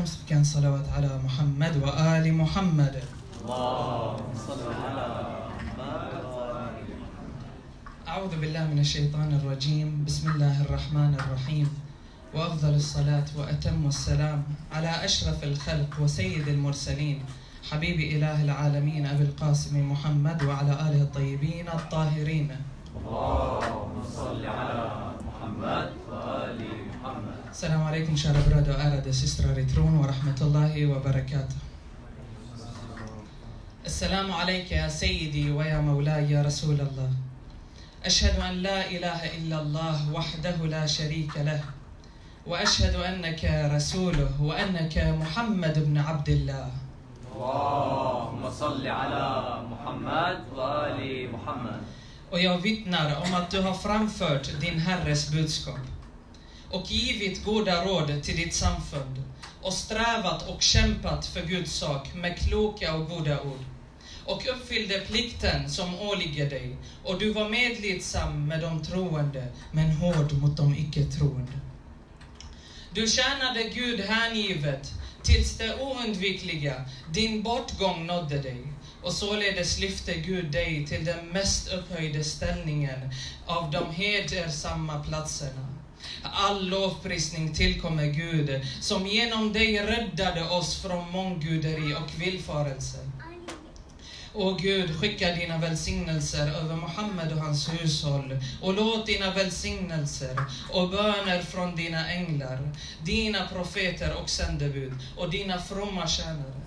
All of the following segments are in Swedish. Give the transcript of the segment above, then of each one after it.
en salawat ala Muhammad wa ali Muhammad. اللهم صل على محمد وآل أعوذ بالله من الشيطان الرجيم. بسم الله الرحمن الرحيم. وأفضل الصلاة وأتم السلام على أشرف الخلق وسيد المرسلين. حبيب إله العالمين أبي القاسم محمد وعلى آله الطيبين الطاهرين. اللهم صل على محمد وآل محمد السلام عليكم ärade systrar i tron och rahmatullahi wa barakatuh. السلام عليك يا سيدي ويا مولاي يا رسول الله. أشهد أن لا إله إلا الله وحده لا شريك له وأشهد أنك رسوله وأنك محمد بن عبد الله. اللهم صل على محمد وآل محمد. Och jag vittnar om att du har framfört din Herres budskap. Och givit goda råd till ditt samfund och strävat och kämpat för Guds sak med kloka och goda ord och uppfyllde plikten som åligger dig och du var medlidsam med de troende men hård mot de icke-troende. Du tjänade Gud hängivet tills det oundvikliga, din bortgång nådde dig. Och således lyfte Gud dig till den mest upphöjde ställningen av de hedersamma platserna. All lovprisning tillkommer Gud, som genom dig räddade oss från mångguderi och villfarelse. O Gud, skicka dina välsignelser över Muhammed och hans hushåll och låt dina välsignelser och böner från dina änglar, dina profeter och sändebud och dina fromma tjänare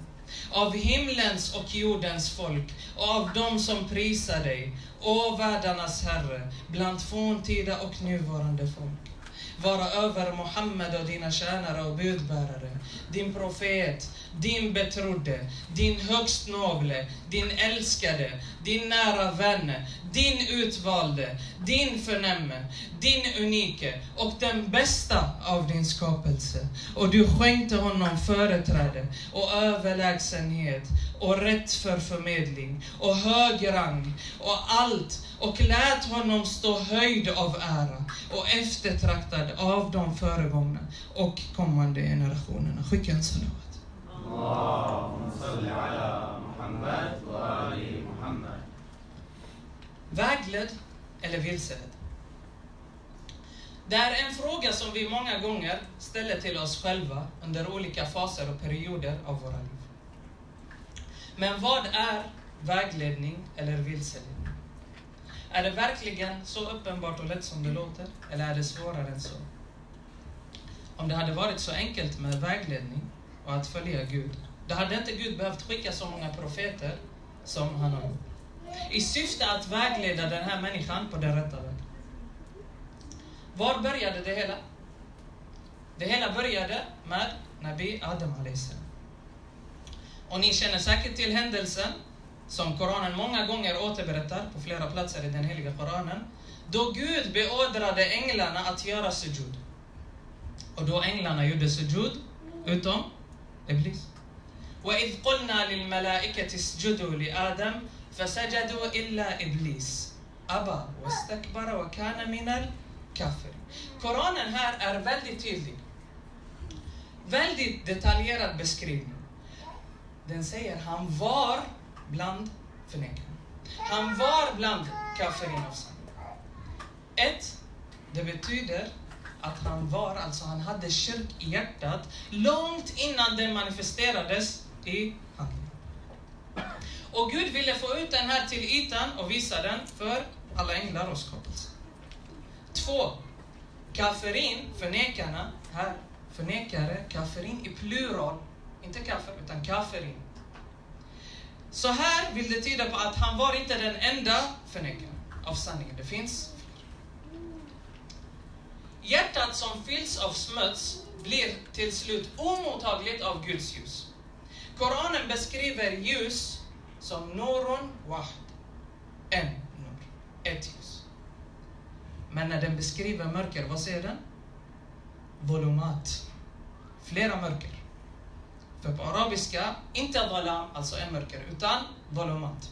av himlens och jordens folk och av dem som prisar dig, o världarnas Herre, bland forntida och nuvarande folk vara över Muhammed och dina tjänare och budbärare, din profet, din betrodde, din högst noble, din älskade, din nära vän, din utvalde, din förnämme, din unike och den bästa av din skapelse. Och du skänkte honom företräde och överlägsenhet och rätt för förmedling och hög rang och allt och lät honom stå höjd av ära och eftertraktad av de föregångna och kommande generationerna. Skicka en salawat. Vägledd eller vilseledd? Det är en fråga som vi många gånger ställer till oss själva under olika faser och perioder av våra liv. Men vad är vägledning eller vilseledning? Är det verkligen så uppenbart och lätt som det låter? Eller är det svårare än så? Om det hade varit så enkelt med vägledning och att följa Gud, då hade inte Gud behövt skicka så många profeter som han har gjort. I syfte att vägleda den här människan på den rätta vägen. Var började det hela? Det hela började med Nabi Adam a.s. Och ni känner säkert till händelsen som Koranen många gånger återberättar på flera platser i den heliga Koranen, då Gud beordrade änglarna att göra sujud. Och då änglarna gjorde sujud, utom Iblis. وإذ قلنا للملائكة اسجدوا لآدم فسجدوا إلا إبليس أبى واستكبر وكان من الكافرين. Koranen här är väldigt tydlig. Väldigt detaljerad beskrivning. Den säger han var bland förnekarna. Han var bland kafirin av sanning. Ett, det betyder att han var, alltså han hade kyrk i hjärtat långt innan den manifesterades i handling. Och Gud ville få ut den här till ytan och visa den för alla änglar och skapelser. Två, kafirin, förnekarna, här, förnekare, kafirin i plural, inte kafir utan kafirin. Så här vill det tyda på att han var inte den enda förnekaren av sanningen. Det finns fler. Hjärtat som fylls av smuts blir till slut omottagligt av Guds ljus. Koranen beskriver ljus som Norun Wahd. En nur. Ett ljus. Men när den beskriver mörker, vad säger den? Volumat. Flera mörker. För på arabiska, inte dalam, alltså en mörker, utan volumat.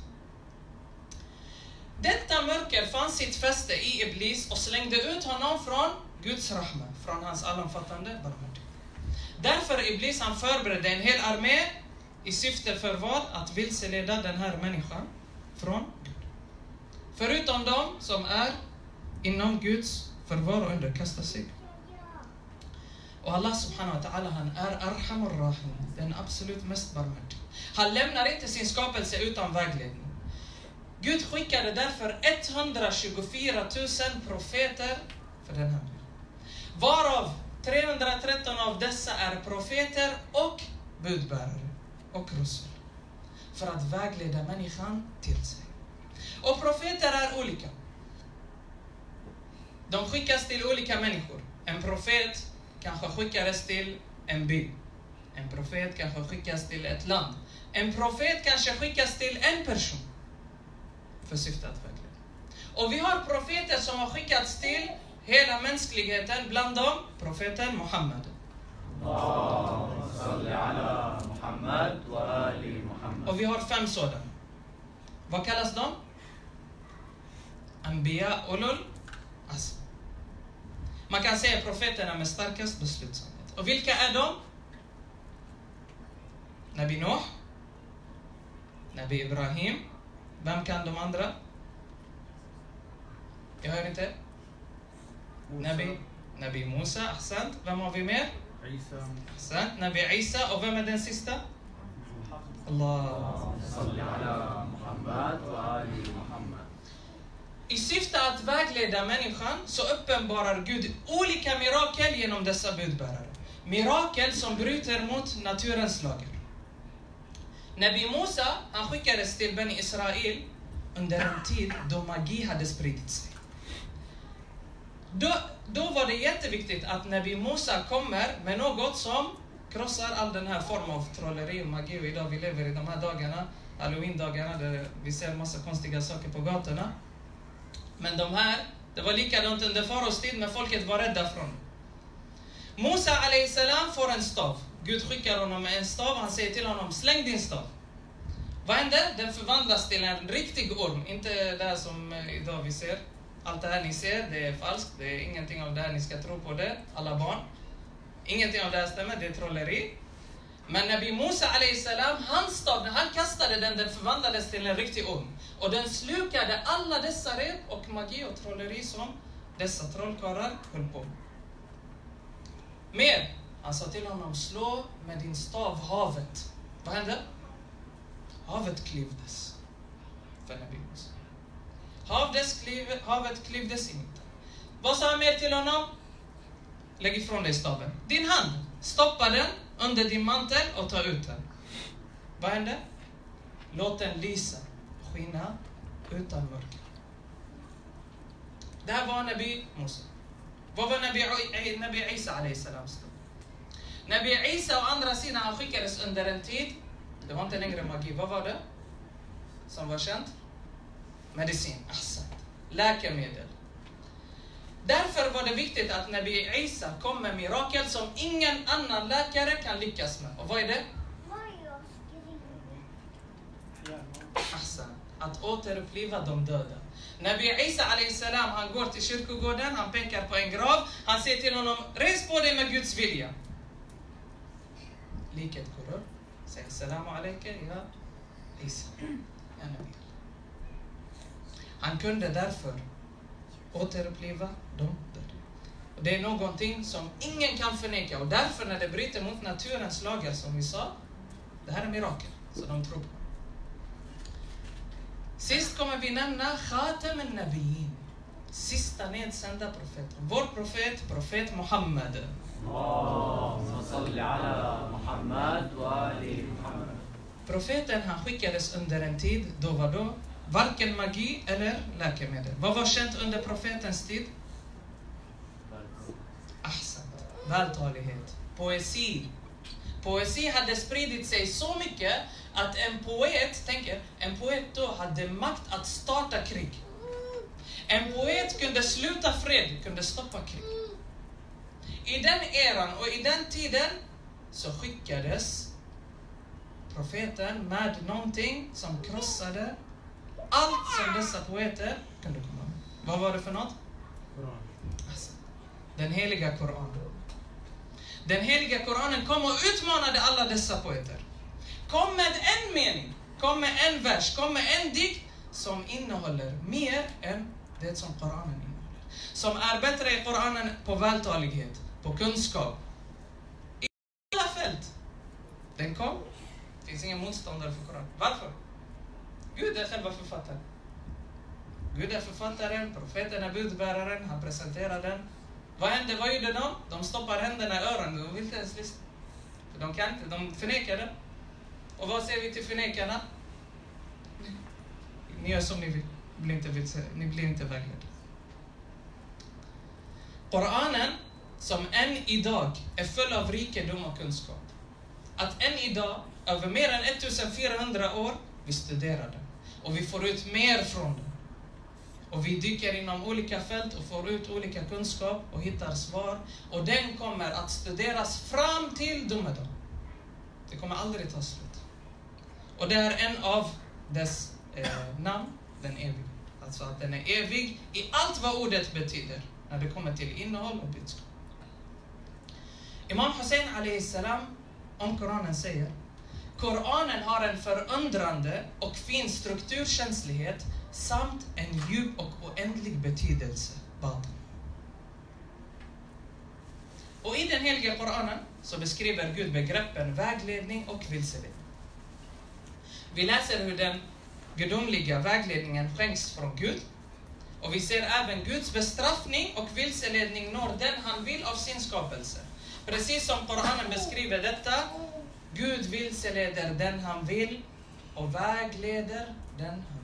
Detta mörker fann sitt fäste i Iblis och slängde ut honom från Guds rahma, från hans allomfattande barmhärtighet. Därför Iblis han förberedde en hel armé i syfte för vad? Att vilseleda den här människan från Gud. Förutom de som är inom Guds förvar och underkastar sig. Och Allah subhanahu wa ta'ala han är Arhamur Rahim, den absolut mest barmhärtige. Han lämnar inte sin skapelse utan vägledning. Gud skickade därför 124 000 profeter för den här världen. Varav 313 av dessa är profeter och budbärare och rusul. För att vägleda människan till sig. Och profeter är olika. De skickas till olika människor. En profet kanske skickades till en by. En profet kanske skickas till ett land. En profet kanske skickas till en person för syfte att förklara. Och vi har profeter som har skickats till hela mänskligheten, bland dem profeten Muhammed. Och vi har fem sådana. Vad kallas de? Anbiya Ulul Asr. Man kan säga profeterna med starkast beslutsamhet. Och vilka är de? Nabi Nuh, Nabi Ibrahim. Vem kan de andra? Jag hör inte. Nabi, Nabi Musa, ahsant. Vem har vi mer? عيسى Ahsant. Nabi Isa. Och vem är den sista? Allah. اللهم صل على محمد وآل محمد I syfte att vägleda människan så uppenbarar Gud olika mirakel genom dessa budbärare. Mirakel som bryter mot naturens lagar. Nabi Musa, han skickades till Ben Israel under en tid då magi hade spridit sig. Då, då var det jätteviktigt att Nabi Musa kommer med något som krossar all den här formen av trolleri och magi. Och idag vi lever i de här dagarna, halloween-dagarna, där vi ser massa konstiga saker på gatorna. Men de här, det var likadant under faraos tid, men folket var rädda från det. Musa salam får en stav. Gud skickar honom med en stav, han säger till honom, släng din stav. Vad händer? Den förvandlas till en riktig orm, inte det här som eh, idag vi ser. Allt det här ni ser, det är falskt, det är ingenting av det här ni ska tro på det, alla barn. Ingenting av det här stämmer, det är trolleri. Men Nabi Musa salam, hans stav, när han kastade den, den förvandlades till en riktig orm. Och den slukade alla dessa rep och magi och trolleri som dessa trollkarlar höll på med. Mer, han sa till honom, slå med din stav havet. Vad hände? Havet klyvdes för Nabi Musa. Havet, kliv, havet klyvdes inte. Vad sa han mer till honom? Lägg ifrån dig staven. Din hand, stoppa den under din mantel och ta ut den. Vad hände? Låt den lysa, skina utan mörker. Det här var Nabi Musa. Vad var Nabi, eh, Nabi Isa alayhi salam? Nabi Isa å andra sidan, han skickades under en tid. Det var inte längre magi. Vad var det? Som var känt? Medicin. Ahsan. Läkemedel. Därför var det viktigt att Nabi Isa kom med mirakel som ingen annan läkare kan lyckas med. Och vad är det? Att återuppliva de döda. Nabi Isa salam, han går till kyrkogården, han pekar på en grav, han säger till honom, res på dig med Guds vilja. Liket går upp, säger Salamu alaikum, ja Isa, Nabi. Han kunde därför återuppliva dopet. Och det är någonting som ingen kan förneka och därför när det bryter mot naturens lagar som vi sa, det här är mirakel som de tror på. Sist kommer vi nämna Khatam al-Nabiyin, sista nedsända profeten. Vår profet, profet Muhammed. Profeten han skickades under en tid, då var då varken magi eller läkemedel. Vad var känt under profetens tid? Ahsan. Vältalighet. Poesi. Poesi hade spridit sig så mycket att en poet, tänker, en poet då hade makt att starta krig. En poet kunde sluta fred, kunde stoppa krig. I den eran och i den tiden så skickades profeten med någonting som krossade allt som dessa poeter... Kan du komma med? Vad var det för något? Koran. Alltså, den heliga Koranen. Den heliga Koranen kom och utmanade alla dessa poeter. Kom med en mening, kom med en vers, kom med en dikt som innehåller mer än det som Koranen innehåller. Som är bättre i Koranen på vältalighet, på kunskap. I alla fält. Den kom. Det finns ingen motståndare för Koranen. Varför? Gud är själva författaren. Gud är författaren, profeten är budbäraren, han presenterar den. Vad hände? Vad gjorde de? De stoppar händerna i öronen, de vill inte ens lyssna. För de kan inte, de förnekar det. Och vad säger vi till förnekarna? Ni gör som ni vill, blir inte, ni blir inte vägledda. Koranen, som än idag är full av rikedom och kunskap. Att än idag, över mer än 1400 år, vi studerar den. Och vi får ut mer från den. Och vi dyker inom olika fält och får ut olika kunskap och hittar svar. Och den kommer att studeras fram till domedag. Det kommer aldrig ta slut. Och det är en av dess eh, namn, den eviga. Alltså att den är evig i allt vad ordet betyder när det kommer till innehåll och budskap. Imam Hussein salam om Koranen säger Koranen har en förundrande och fin strukturkänslighet samt en djup och oändlig betydelse, baten. Och i den heliga Koranen så beskriver Gud begreppen vägledning och vilseledning. Vi läser hur den gudomliga vägledningen skänks från Gud och vi ser även Guds bestraffning och vilseledning når den han vill av sin skapelse. Precis som Koranen beskriver detta, Gud vilseleder den han vill och vägleder den han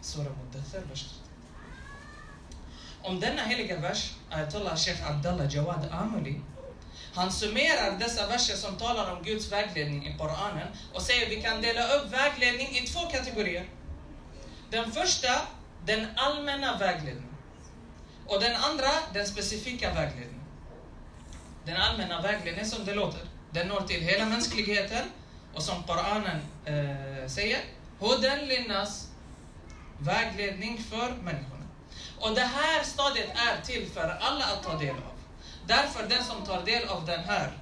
Sura Muddathir, vers 30. Om denna heliga vers, Ayatollah Sheikh Abdallah Jawad Amuli, han summerar dessa verser som talar om Guds vägledning i Koranen och säger att vi kan dela upp vägledning i två kategorier. Den första, den allmänna vägledningen. Och den andra, den specifika vägledningen. Den allmänna vägledningen som det låter, den når till hela mänskligheten och som Koranen eh, säger, Hudan linnas vägledning för människorna. Och det här stadiet är till för alla att ta del av. Därför den som tar del av den här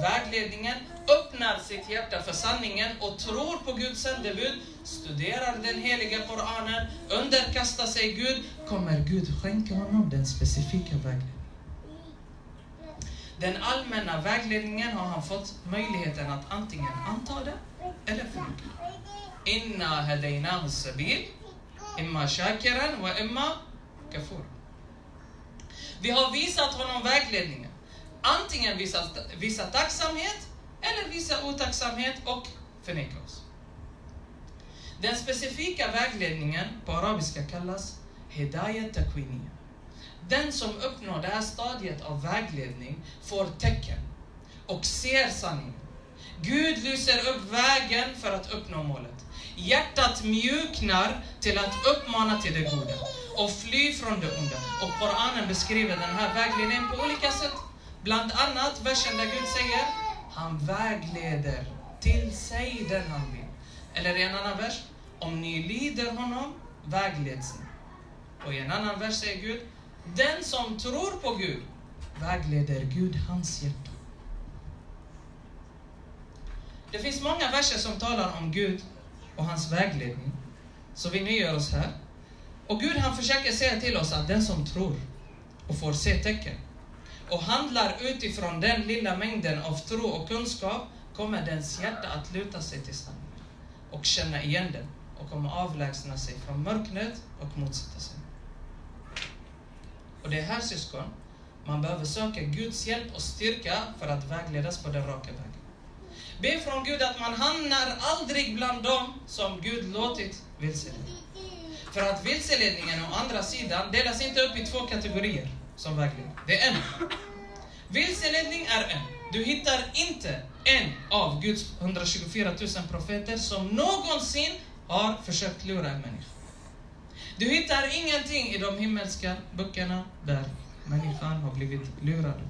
vägledningen öppnar sitt hjärta för sanningen och tror på Guds sändebud, studerar den heliga Koranen, underkastar sig Gud, kommer Gud skänka honom den specifika vägledningen. Den allmänna vägledningen har han fått möjligheten att antingen anta det eller förneka. Inna hadainahu sabil Imma shakiran wa imma kafur. Vi har visat honom vägledningen. Antingen visa, visa tacksamhet eller visa otacksamhet och förneka oss. Den specifika vägledningen på arabiska kallas Hidayat Takwiniya. Den som uppnår det här stadiet av vägledning får tecken och ser sanningen. Gud lyser upp vägen för att uppnå målet. Hjärtat mjuknar till att uppmana till det goda och fly från det onda. Och Koranen beskriver den här vägledningen på olika sätt. Bland annat versen där Gud säger, han vägleder till sig den han vill. Eller i en annan vers, om ni lyder honom vägleds ni. Och i en annan vers säger Gud, den som tror på Gud vägleder Gud hans hjärta. Det finns många verser som talar om Gud och hans vägledning. Så vi nöjer oss här. Och Gud han försöker säga till oss att den som tror och får se tecken och handlar utifrån den lilla mängden av tro och kunskap kommer dens hjärta att luta sig till sanningen och känna igen den och kommer avlägsna sig från mörkret och motsätta sig. Och det är här syskon, man behöver söka Guds hjälp och styrka för att vägledas på den raka vägen. Be från Gud att man hamnar aldrig bland dem som Gud låtit vilseleda. För att vilseledningen å andra sidan delas inte upp i två kategorier som vägledning. Det är en. Vilseledning är en. Du hittar inte en av Guds 124 000 profeter som någonsin har försökt lura en människa. Du hittar ingenting i de himmelska böckerna där människan har blivit lurad.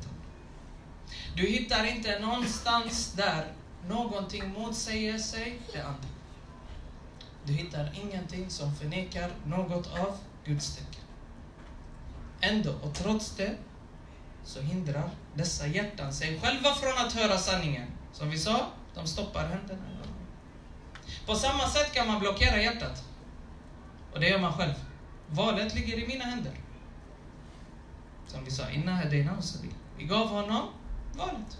Du hittar inte någonstans där någonting motsäger sig det andra. Du hittar ingenting som förnekar något av Guds tecken. Ändå och trots det så hindrar dessa hjärtan sig själva från att höra sanningen. Som vi sa, de stoppar händerna. På samma sätt kan man blockera hjärtat. Och det gör man själv. Valet ligger i mina händer. Som vi sa, innan, Hedina och sabil. Vi gav honom valet.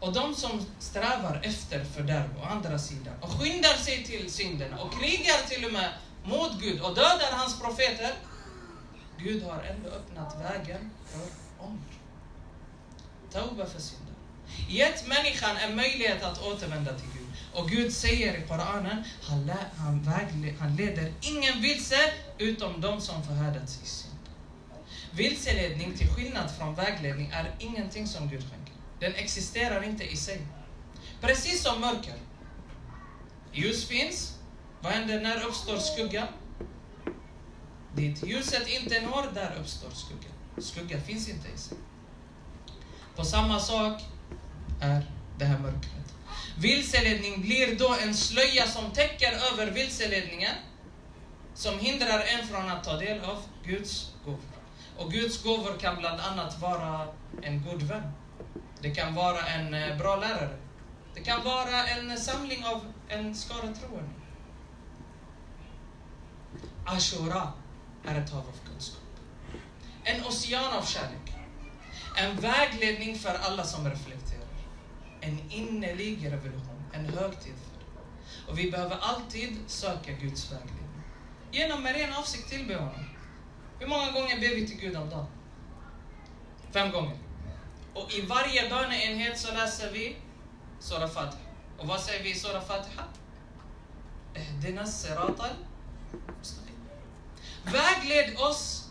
Och de som strävar efter fördärv å andra sidan och skyndar sig till synden och krigar till och med mot Gud och dödar hans profeter. Gud har ändå öppnat vägen för ånger. Tauba för synden. Gett människan en möjlighet att återvända till Gud. Och Gud säger i Koranen, han, lä, han, vägle, han leder ingen vilse utom de som förhärdats i synd. Vilseledning, till skillnad från vägledning, är ingenting som Gud skänker. Den existerar inte i sig. Precis som mörker. Ljus finns. Vad händer när uppstår skugga? Dit ljuset inte når, där uppstår skugga. Skugga finns inte i sig. På samma sak är det här mörkret. Vilseledning blir då en slöja som täcker över vilseledningen, som hindrar en från att ta del av Guds gåvor. Och Guds gåvor kan bland annat vara en god vän. Det kan vara en eh, bra lärare. Det kan vara en samling av en skara troende. Ashura är ett hav av kunskap. En ocean av kärlek. En vägledning för alla som reflekterar. En innerlig revolution, en högtid för det. Och vi behöver alltid söka Guds vägledning. Genom med ren avsikt tillbe honom. Hur många gånger ber vi till Gud om dagen? Fem gånger. Och i varje böneenhet så läser vi Sura Fatiha. Och vad säger vi i Sura Fatiha? Ehdina siratal Vägled oss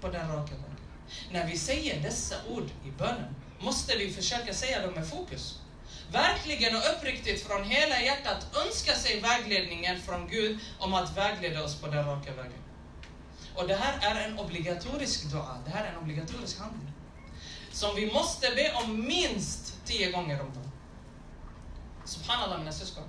på den raka vägen. När vi säger dessa ord i bönen måste vi försöka säga dem med fokus. Verkligen och uppriktigt från hela hjärtat önska sig vägledningen från Gud om att vägleda oss på den raka vägen. Och det här är en obligatorisk dua, det här är en obligatorisk handling. Som vi måste be om minst tio gånger om dagen. Subhanallah mina syskon.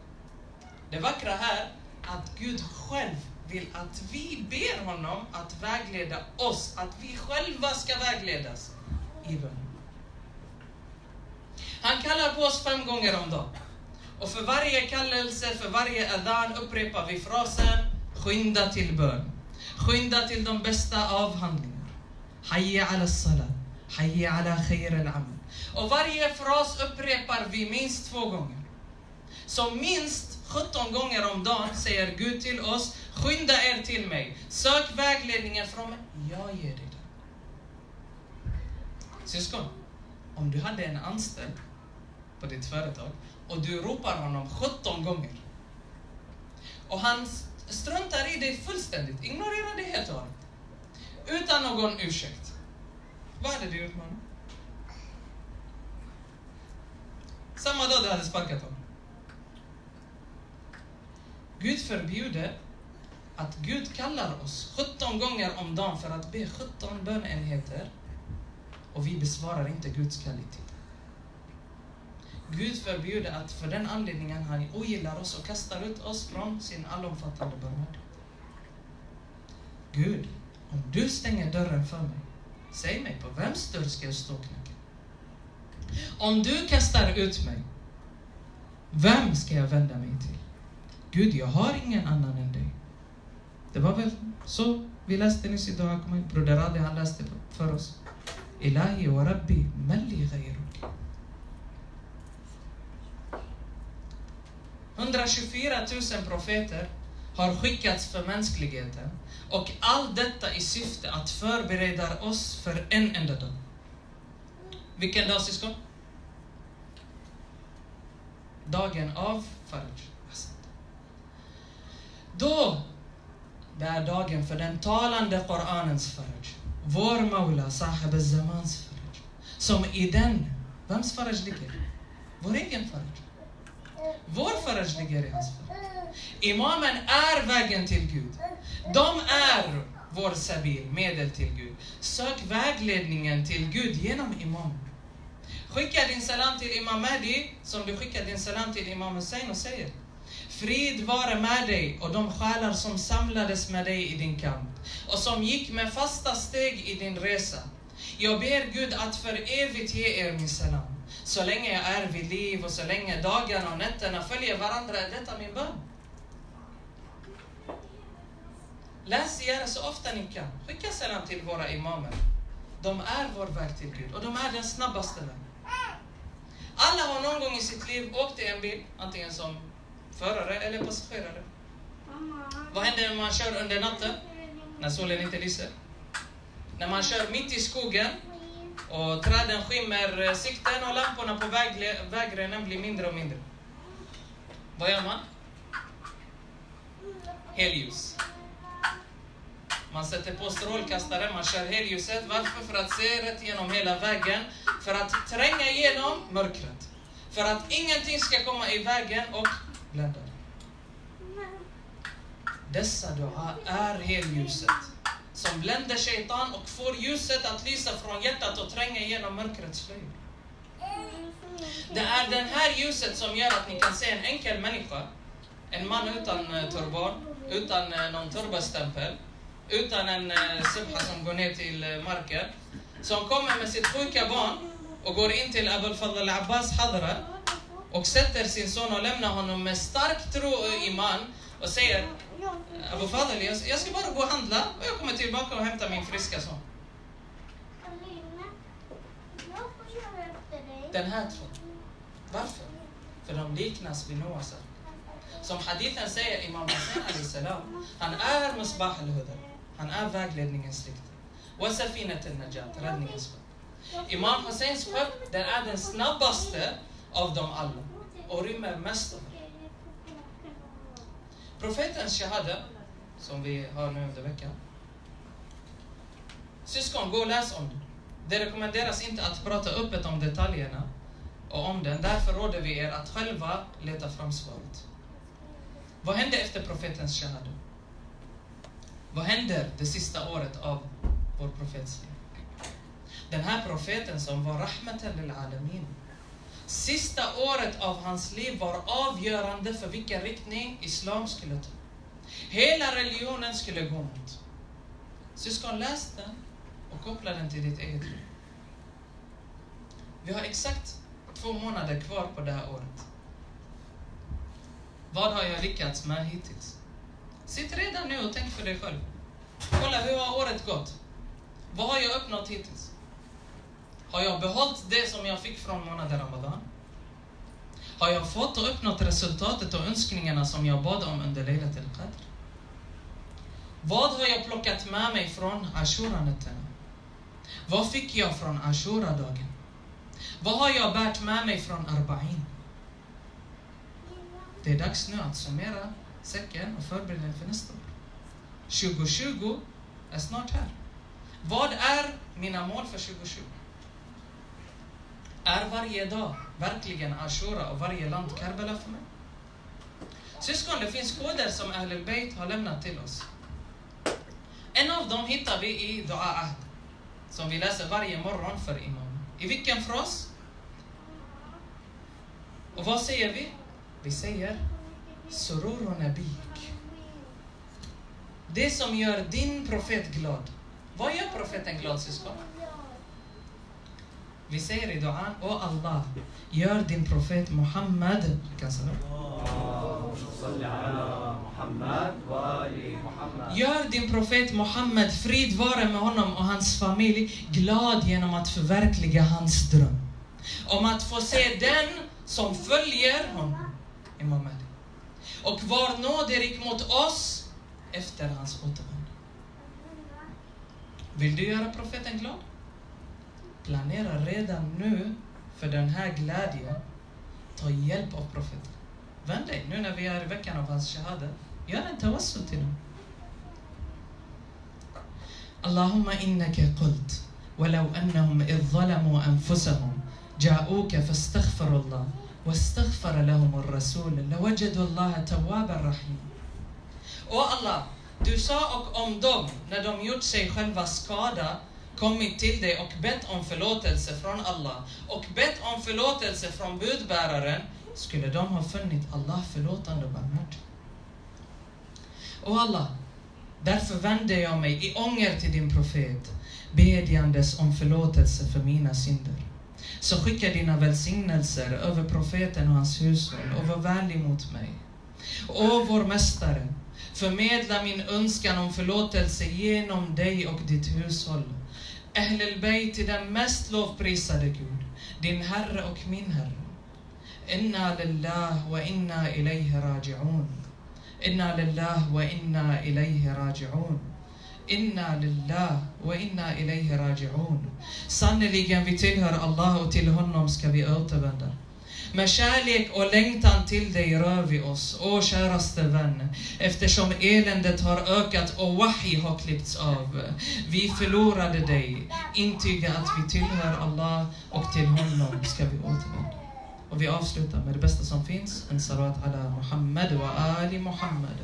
Det vackra här att Gud själv vill att vi ber honom att vägleda oss, att vi själva ska vägledas i bön. Han kallar på oss fem gånger om dagen. Och för varje kallelse, för varje adhan upprepar vi frasen skynda till bön. Skynda till de bästa avhandlingar. Hayya ala salat. Hayya ala khair al amal. Och varje fras upprepar vi minst två gånger. Så minst 17 gånger om dagen säger Gud till oss, skynda er till mig. Sök vägledningen från mig. Jag ger dig den. Syskon, om du hade en anställd på ditt företag och du ropar honom 17 gånger och han struntar i dig fullständigt, ignorerar dig helt och hållet. Utan någon ursäkt. Vad hade du gjort med honom? Samma dag du hade sparkat honom. Gud förbjuder att Gud kallar oss 17 gånger om dagen för att be 17 bönenheter och vi besvarar inte Guds kvalitet. Gud förbjuder att för den anledningen han ogillar oss och kastar ut oss från sin allomfattande barmhärtighet. Gud, om du stänger dörren för mig, säg mig på vems dörr ska jag stå och knacka? Om du kastar ut mig, vem ska jag vända mig till? Gud, jag har ingen annan än dig. Det var väl så vi läste nyss i Broder Ali, han läste för oss. Ilahi wa Rabbi, malli ghayruk. 124 000 profeter har skickats för mänskligheten och allt detta i syfte att förbereda oss för en enda dag. Vilken dag syskon? Dagen av Faraj. Då, det är dagen för den talande Koranens Faraj. Vår Maula, Sahib al-Zamans Faraj. Som i den, vems Faraj ligger? Vår egen Faraj. Vår Faraj ligger i hans Faraj. Imamen är vägen till Gud. De är vår sabil, medel till Gud. Sök vägledningen till Gud genom imamen. Skicka din salam till Imam Mahdi som du skickar din salam till Imam Hussein och säger Frid vare med dig och de själar som samlades med dig i din kamp och som gick med fasta steg i din resa. Jag ber Gud att för evigt ge er min salam. Så länge jag är vid liv och så länge dagarna och nätterna följer varandra är detta min bön. Läs gärna så ofta ni kan. Skicka salam till våra imamer. De är vår väg till Gud och de är den snabbaste vägen. Alla har någon gång i sitt liv åkt i en bil, antingen som förare eller passagerare. Vad händer när man kör under natten? När solen inte lyser? När man kör mitt i skogen och träden skymmer eh, sikten och lamporna på vägrenen blir mindre och mindre. Vad gör man? Helljus. Man sätter på strålkastare, man kör helljuset. Varför? För att se rätt genom hela vägen. För att tränga igenom mörkret. För att ingenting ska komma i vägen och blända. Dessa dua är helljuset som bländar shaitan och får ljuset att lysa från hjärtat och tränga igenom mörkrets slöja. Det är det här ljuset som gör att ni kan se en enkel människa, en man utan eh, turban, utan eh, någon turbastämpel, utan en eh, subha som går ner till eh, marken, som kommer med sitt sjuka barn och går in till Abul Fadl al-Abbas hadra och sätter sin son och lämnar honom med stark tro och iman och säger Abu Fadl, jag, ska bara gå och handla och jag kommer tillbaka och hämtar min friska son. Den här tron. Varför? För de liknas vid Noas. Som hadithen säger, Imam Hussein salam, han är Musbah al-Huda. Han är vägledningens riktning. Wasafinat al-Najat, räddningens skepp. Imam Husseins skepp, den är den snabbaste av dem alla och rymmer mest av Profeten Profetens shahada, som vi har nu under veckan. Syskon, gå och läs om det. Det rekommenderas inte att prata öppet om detaljerna och om den. Därför råder vi er att själva leta fram svaret. Vad hände efter profetens shahada? Vad händer det sista året av vår profets liv? Den här profeten som var rahmatan lil alamin. Sista året av hans liv var avgörande för vilken riktning islam skulle ta. Hela religionen skulle gå mot. Syskon, läs den och koppla den till ditt eget liv. Vi har exakt två månader kvar på det här året. Vad har jag lyckats med hittills? Sitt redan nu och tänk för dig själv. Kolla, hur har året gått? Vad har jag uppnått hittills? Har jag behållit det som jag fick från månaden Ramadan? Har jag fått och uppnått resultatet och önskningarna som jag bad om under Leilat al-Qadr? Vad har jag plockat med mig från Ashura-nätterna? Vad fick jag från Ashura-dagen? Vad har jag bärt med mig från Arba'in? Det är dags nu att summera säcken och förbereda för nästa år. 2020 är snart här. Vad är mina mål för 2020? Är varje dag verkligen Ashura och varje land Karbala för mig? Syskon, det finns koder som Ahlul Bayt har lämnat till oss. En av dem hittar vi i Dua Ahd, som vi läser varje morgon för imam. I vilken fras? Och vad säger vi? Vi säger Surur och Nabik. Det som gör din profet glad. Vad gör profeten glad syskon? Vi säger i Dohan, O Allah, gör din profet Muhammad Gör din profet Muhammad, frid vare med honom och hans familj, glad genom att förverkliga hans dröm. Om att få se den som följer honom, Imam Ali. Och var nådig mot oss efter hans återvändande. Vill du göra profeten glad? Planera redan nu för den här glädjen. Ta hjälp av profeten. Vänd dig nu när vi är i veckan av hans shahada. Gör en tawassul till honom. اللهم إنك قلت ولو أنهم إذ ظلموا أنفسهم جاءوك فاستغفروا الله واستغفر لهم الرسول لوجدوا الله توابا رحيما Och Allah, du sa och om dem, när de gjort sig själva skada, kommit till dig och bett om förlåtelse från Allah och bett om förlåtelse från budbäraren, skulle de ha funnit Allah förlåtande och barmhärtig. Och Allah, därför vänder jag mig i ånger till din profet, bedjandes om förlåtelse för mina synder. Så skicka dina välsignelser över profeten och hans hushåll och var vänlig mot mig. O vår Mästare, förmedla min önskan om förlåtelse genom dig och ditt hushåll. Ahlul Bayt till den mest lovprisade Gud, din Herre och min Herre. Inna lillah wa inna ilayhi raji'un. Inna lillah wa inna ilayhi raji'un. Inna lillah wa inna ilayhi raji'un. Sannerligen, vi tillhör Allah och till honom ska vi återvända. Med kärlek och längtan till dig rör vi oss, o käraste vän, eftersom eländet har ökat och wahi har klippts av. Vi förlorade dig, intyga att vi tillhör Allah och till honom ska vi återvända. Och vi avslutar med det bästa som finns, en salat ala Muhammad wa ali Muhammad.